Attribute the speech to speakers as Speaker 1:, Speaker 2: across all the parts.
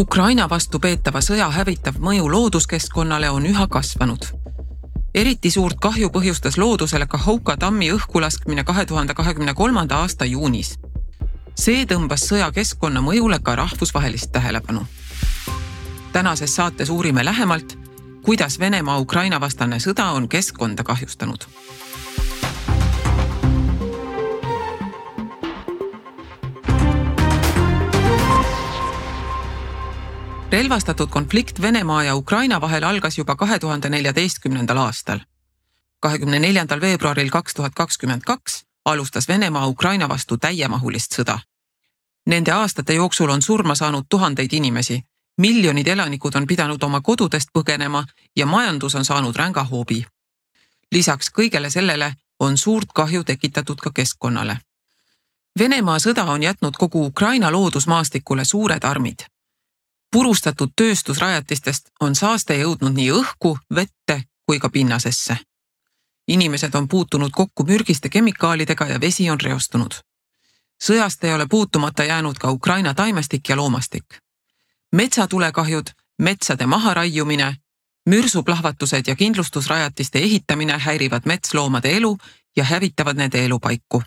Speaker 1: Ukraina vastu peetava sõja hävitav mõju looduskeskkonnale on üha kasvanud. eriti suurt kahju põhjustas loodusele Kahouka tammi õhku laskmine kahe tuhande kahekümne kolmanda aasta juunis. see tõmbas sõja keskkonna mõjule ka rahvusvahelist tähelepanu. tänases saates uurime lähemalt, kuidas Venemaa-Ukraina vastane sõda on keskkonda kahjustanud relvastatud konflikt Venemaa ja Ukraina vahel algas juba kahe tuhande neljateistkümnendal aastal. kahekümne neljandal veebruaril kaks tuhat kakskümmend kaks alustas Venemaa Ukraina vastu täiemahulist sõda. Nende aastate jooksul on surma saanud tuhandeid inimesi, miljonid elanikud on pidanud oma kodudest põgenema ja majandus on saanud ränga hoobi. lisaks kõigele sellele on suurt kahju tekitatud ka keskkonnale. Venemaa sõda on jätnud kogu Ukraina loodusmaastikule suured armid purustatud tööstusrajatistest on saaste jõudnud nii õhku, vette kui ka pinnasesse. inimesed on puutunud kokku mürgiste kemikaalidega ja vesi on reostunud. sõjast ei ole puutumata jäänud ka Ukraina taimestik ja loomastik. metsatulekahjud, metsade maharaiumine, mürsuplahvatused ja kindlustusrajatiste ehitamine häirivad metsloomade elu ja hävitavad nende elupaiku.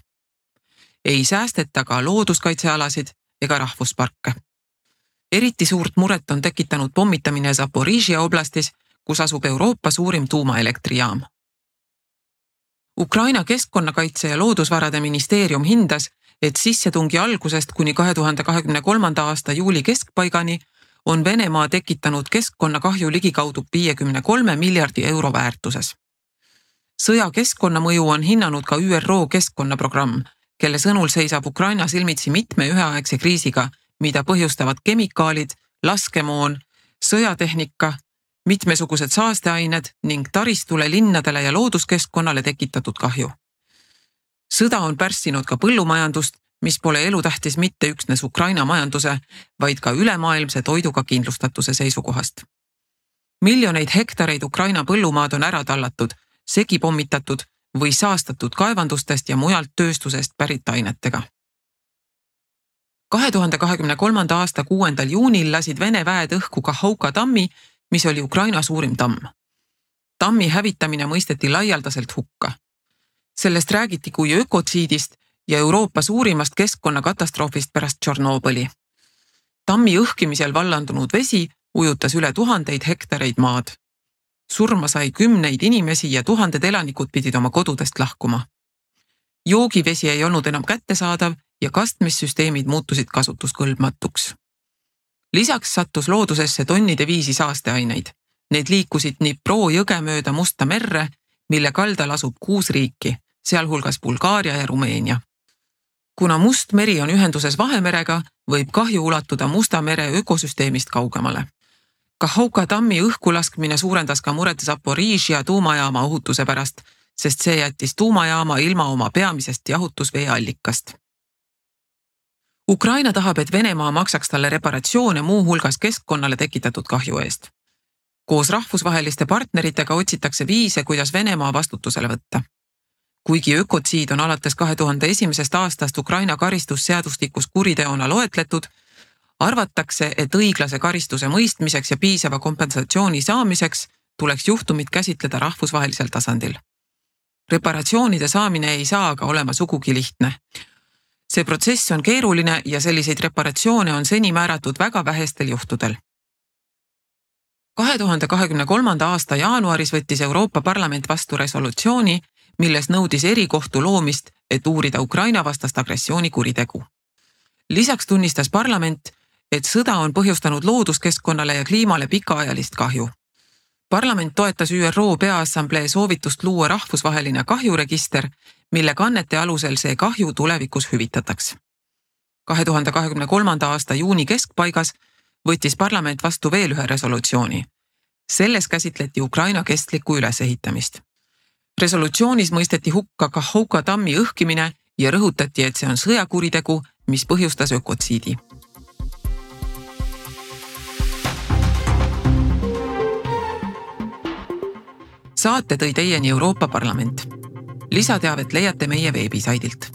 Speaker 1: ei säästeta ka looduskaitsealasid ega rahvusparke eriti suurt muret on tekitanud pommitamine Zaporižia oblastis, kus asub Euroopa suurim tuumaelektrijaam. Ukraina keskkonnakaitse ja loodusvarade ministeerium hindas, et sissetungi algusest kuni kahe tuhande kahekümne kolmanda aasta juuli keskpaigani on Venemaa tekitanud keskkonnakahju ligikaudu viiekümne kolme miljardi euro väärtuses. sõja keskkonnamõju on hinnanud ka ÜRO keskkonnaprogramm, kelle sõnul seisab Ukraina silmitsi mitme üheaegse kriisiga mida põhjustavad kemikaalid, laskemoon, sõjatehnika, mitmesugused saasteained ning taristule, linnadele ja looduskeskkonnale tekitatud kahju. sõda on pärssinud ka põllumajandust, mis pole elutähtis mitte üksnes Ukraina majanduse, vaid ka ülemaailmse toiduga kindlustatuse seisukohast. miljoneid hektareid Ukraina põllumaad on ära tallatud, segi pommitatud või saastatud kaevandustest ja mujalt tööstusest pärit ainetega kahe tuhande kahekümne kolmanda aasta kuuendal juunil lasid Vene väed õhku Kahhouka tammi, mis oli Ukraina suurim tamm. tammi hävitamine mõisteti laialdaselt hukka. sellest räägiti kui ökotsiidist ja Euroopa suurimast keskkonnakatastroofist pärast Tšornobõli. tammi õhkimisel vallandunud vesi ujutas üle tuhandeid hektareid maad. surma sai kümneid inimesi ja tuhanded elanikud pidid oma kodudest lahkuma. joogivesi ei olnud enam kättesaadav ja kastmissüsteemid muutusid kasutuskõlbmatuks. lisaks sattus loodusesse tonnide viisi saasteaineid. Need liikusid Dnipro jõge mööda Musta merre, mille kaldal asub kuus riiki, sealhulgas Bulgaaria ja Rumeenia. kuna Must meri on ühenduses Vahemerega, võib kahju ulatuda Musta mere ökosüsteemist kaugemale. Kahhouka tammi õhkulaskmine suurendas ka muret Zaporižia tuumajaama ohutuse pärast, sest see jättis tuumajaama ilma oma peamisest jahutusveeallikast Ukraina tahab, et Venemaa maksaks talle reparatsioone muuhulgas keskkonnale tekitatud kahju eest. koos rahvusvaheliste partneritega otsitakse viise, kuidas Venemaa vastutusele võtta. kuigi ökotsiid on alates kahe tuhande esimesest aastast Ukraina karistusseadustikus kuriteona loetletud, arvatakse, et õiglase karistuse mõistmiseks ja piisava kompensatsiooni saamiseks tuleks juhtumit käsitleda rahvusvahelisel tasandil. reparatsioonide saamine ei saa aga olema sugugi lihtne see protsess on keeruline ja selliseid reparatsioone on seni määratud väga vähestel juhtudel. kahe tuhande kahekümne kolmanda aasta jaanuaris võttis Euroopa Parlament vastu resolutsiooni, milles nõudis erikohtu loomist, et uurida Ukraina vastast agressioonikuritegu. lisaks tunnistas parlament, et sõda on põhjustanud looduskeskkonnale ja kliimale pikaajalist kahju parlament toetas ÜRO Peaassamblee soovitust luua rahvusvaheline kahjuregister, mille kannete alusel see kahju tulevikus hüvitataks. kahe tuhande kahekümne kolmanda aasta juuni keskpaigas võttis parlament vastu veel ühe resolutsiooni. selles käsitleti Ukraina kestlikku ülesehitamist. resolutsioonis mõisteti hukka Kahhouka tammi õhkimine ja rõhutati, et see on sõjakuritegu, mis põhjustas ökotsiidi saate tõi teieni Euroopa Parlament. Lisateavet leiate meie veebisaidilt